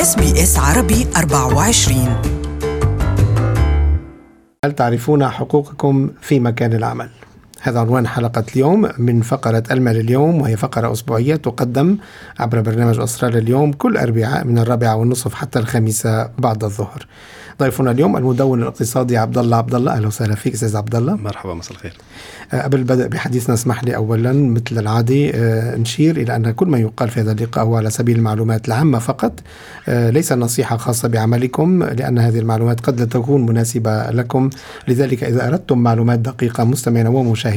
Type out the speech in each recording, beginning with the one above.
SBS عربي 24 هل تعرفون حقوقكم في مكان العمل؟ هذا عنوان حلقة اليوم من فقرة المال اليوم وهي فقرة أسبوعية تقدم عبر برنامج أستراليا اليوم كل أربعاء من الرابعة والنصف حتى الخامسة بعد الظهر. ضيفنا اليوم المدون الاقتصادي عبد الله عبد الله أهلا وسهلا فيك أستاذ عبد الله مرحبا مساء الخير. آه، قبل البدء بحديثنا اسمح لي اولا مثل العادة آه، نشير إلى أن كل ما يقال في هذا اللقاء هو على سبيل المعلومات العامة فقط. آه، ليس نصيحة خاصة بعملكم لأن هذه المعلومات قد لا تكون مناسبة لكم. لذلك إذا أردتم معلومات دقيقة مستمعينا ومشاهدينا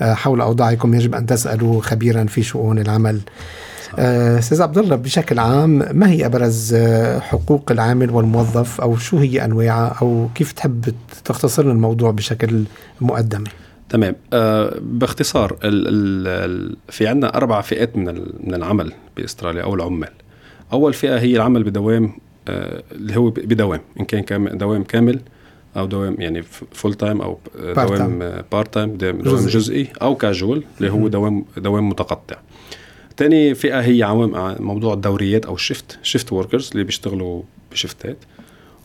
حول أوضاعكم يجب أن تسألوا خبيرا في شؤون العمل. آه، أستاذ عبد الله بشكل عام ما هي أبرز آه، حقوق العامل والموظف؟ أو شو هي أنواعها؟ أو كيف تحب تختصر الموضوع بشكل مقدمه تمام. باختصار ال ال في عندنا أربع فئات من من العمل بإستراليا أو العمال. أول فئة هي العمل بدوام اللي هو بدوام إن كان دوام كامل. أو دوام يعني full time أو دوام part time دوام جزئي. أو كاجوال اللي هو دوام دوام متقطع. تاني فئة هي عمال موضوع الدوريات أو ال shift shift workers اللي بيشتغلوا بشفتات.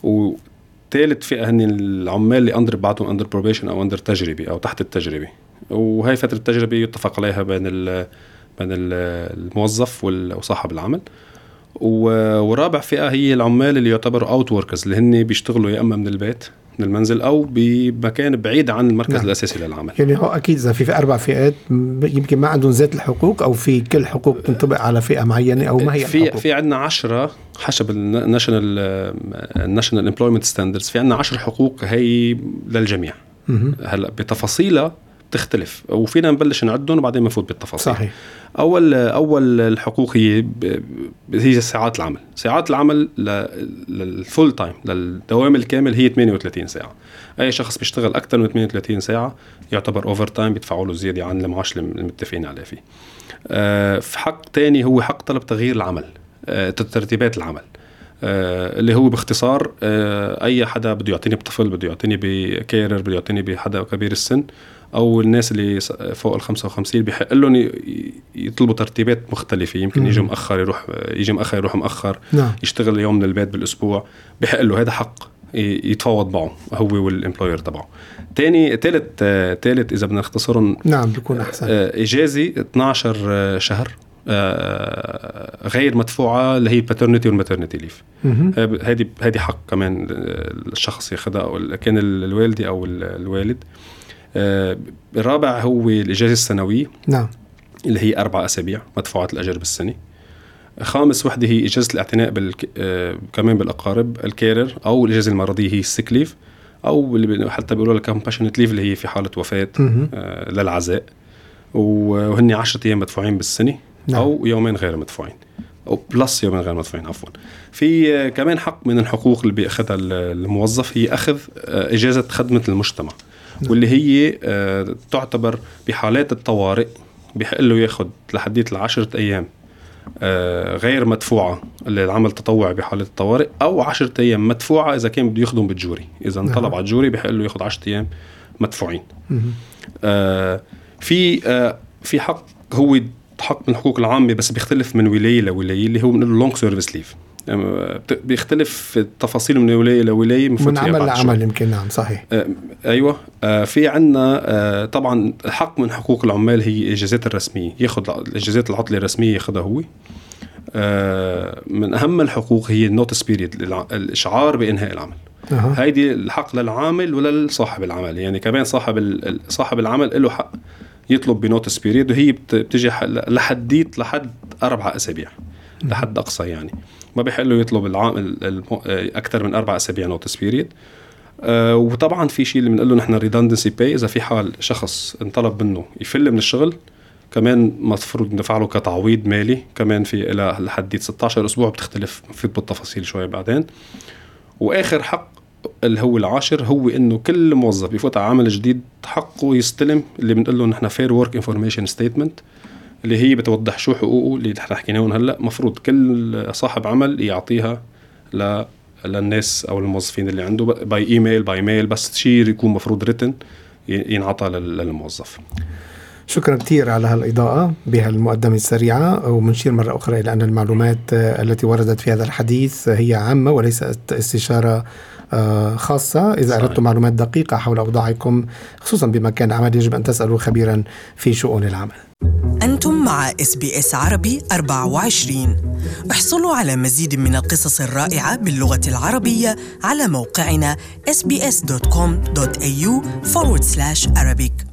وثالث فئة هن العمال اللي under بعضهم under probation أو under تجربة أو تحت التجربة. وهي فترة التجربة يتفق عليها بين بين الموظف وصاحب العمل. ورابع فئة هي العمال اللي يعتبروا out workers اللي هن بيشتغلوا يا إما من البيت من المنزل أو بمكان بعيد عن المركز نعم. الأساسي للعمل يعني هو أكيد إذا في, في أربع فئات يمكن ما عندهم ذات الحقوق أو في كل حقوق تنطبق على فئة معينة أو ما هي في الحقوق؟ في عندنا 10 حسب ال National ال National Employment Standards في عندنا 10 حقوق هي للجميع هلأ بتفاصيلها تختلف وفينا نبلش نعدهم وبعدين نفوت بالتفاصيل. صحيح. أول أول الحقوق هي هي ساعات العمل. ساعات العمل لل full time للدوام الكامل هي 38 ساعة. أي شخص بيشتغل أكثر من 38 ساعة يعتبر overtime بيدفعوا له زيادة عن المعاش المتفقين عليه فيه. آه، في حق ثاني هو حق طلب تغيير العمل آه، ترتيبات العمل. اللي هو باختصار آه أي حدا بده يعطيني بطفل بده يعطيني بكيرر بده يعطيني بحدا كبير السن أو الناس اللي فوق ال 55 بحق لهم يطلبوا ترتيبات مختلفة. يمكن يجي مؤخر يروح يجي مؤخر يروح مؤخر نعم. يشتغل يوم من البيت بالأسبوع. بحق له هذا حق يتفاوض معه هو والامبلوير تبعه. تاني ثالث ثالث إذا بدنا نختصرهم نعم بيكون أحسن. آه، إجازة 12 شهر آه، غير مدفوعة اللي هي paternity وال maternity leave هذه هذه حق كمان الشخص ياخذها أو كان الوالده أو الوالد. آه، الرابع هو الإجازة السنوية. نعم. اللي هي أربع أسابيع مدفوعة الأجر بالسنة. خامس وحدة هي إجازة الاعتناء بالك... آه كمان بالأقارب ال carer أو الإجازة المرضية هي ال sick leave أو اللي حتى بيقولوا لها compassionate leave اللي هي في حالة وفاة آه للعزاء. وهن 10 أيام مدفوعين بالسنة. نعم. أو يومين غير مدفوعين. أو بلس يومين غير مدفوعين عفوا. في آه كمان حق من الحقوق اللي بيأخذها الموظف هي أخذ آه إجازة خدمة المجتمع. واللي هي آه، تعتبر بحالات الطوارئ بحق له ياخذ لحديت العشرة أيام غير مدفوعة للعمل التطوعي بحالة الطوارئ أو عشرة أيام مدفوعة إذا كان بده يخدم بالجوري. إذا نعم. انطلب على الجوري بحق له ياخذ عشرة أيام مدفوعين. آه في آه في حق هو حق من الحقوق العامة بس بيختلف من ولاية لولاية اللي هو بنقول long service leave بيختلف التفاصيل من ولاية لولاية من عمل لعمل يمكن نعم صحيح. آه أيوه. آه في عندنا آه طبعا حق من حقوق العمال هي الاجازات الرسمية ياخذ الإجازات العطلة الرسمية ياخذها هو. آه من أهم الحقوق هي ال notice period الإشعار بإنهاء العمل. أه. هيدي الحق للعامل ولصاحب العمل. يعني كمان صاحب صاحب العمل له حق. يطلب ب notice period وهي بتجي لحديت لحد أربع أسابيع لحد أقصى يعني. ما بيحق له يطلب العام أكثر من أربع أسابيع notice period أه وطبعا في شيء اللي بنقول له نحن redundancy pay إذا في حال شخص انطلب منه يفل من الشغل كمان مفروض ندفع له كتعويض مالي كمان في إلى لحد 16 أسبوع بتختلف في بالتفاصيل شوي بعدين. وآخر حق اللي هو العاشر هو إنه كل موظف بفوت على عمل جديد حقه يستلم اللي بنقول له نحن Fair Work Information Statement اللي هي بتوضح شو حقوقه اللي نحن حكيناهم هلأ. مفروض كل صاحب عمل يعطيها ل للناس أو الموظفين اللي عنده by email by mail بس شيء يكون مفروض written ينعطى للموظف. شكرا كثير على هالإضاءة بهالمقدمة السريعة ومنشير مرة أخرى إلى أن المعلومات التي وردت في هذا الحديث هي عامة وليست استشارة آه، خاصة. إذا صحيح. أردتم معلومات دقيقة حول أوضاعكم خصوصا بمكان العمل يجب أن تسألوا خبيرا في شؤون العمل. أنتم مع SBS عربي 24 احصلوا على مزيد من القصص الرائعة باللغة العربية على موقعنا sbs.com.au forward slash Arabic.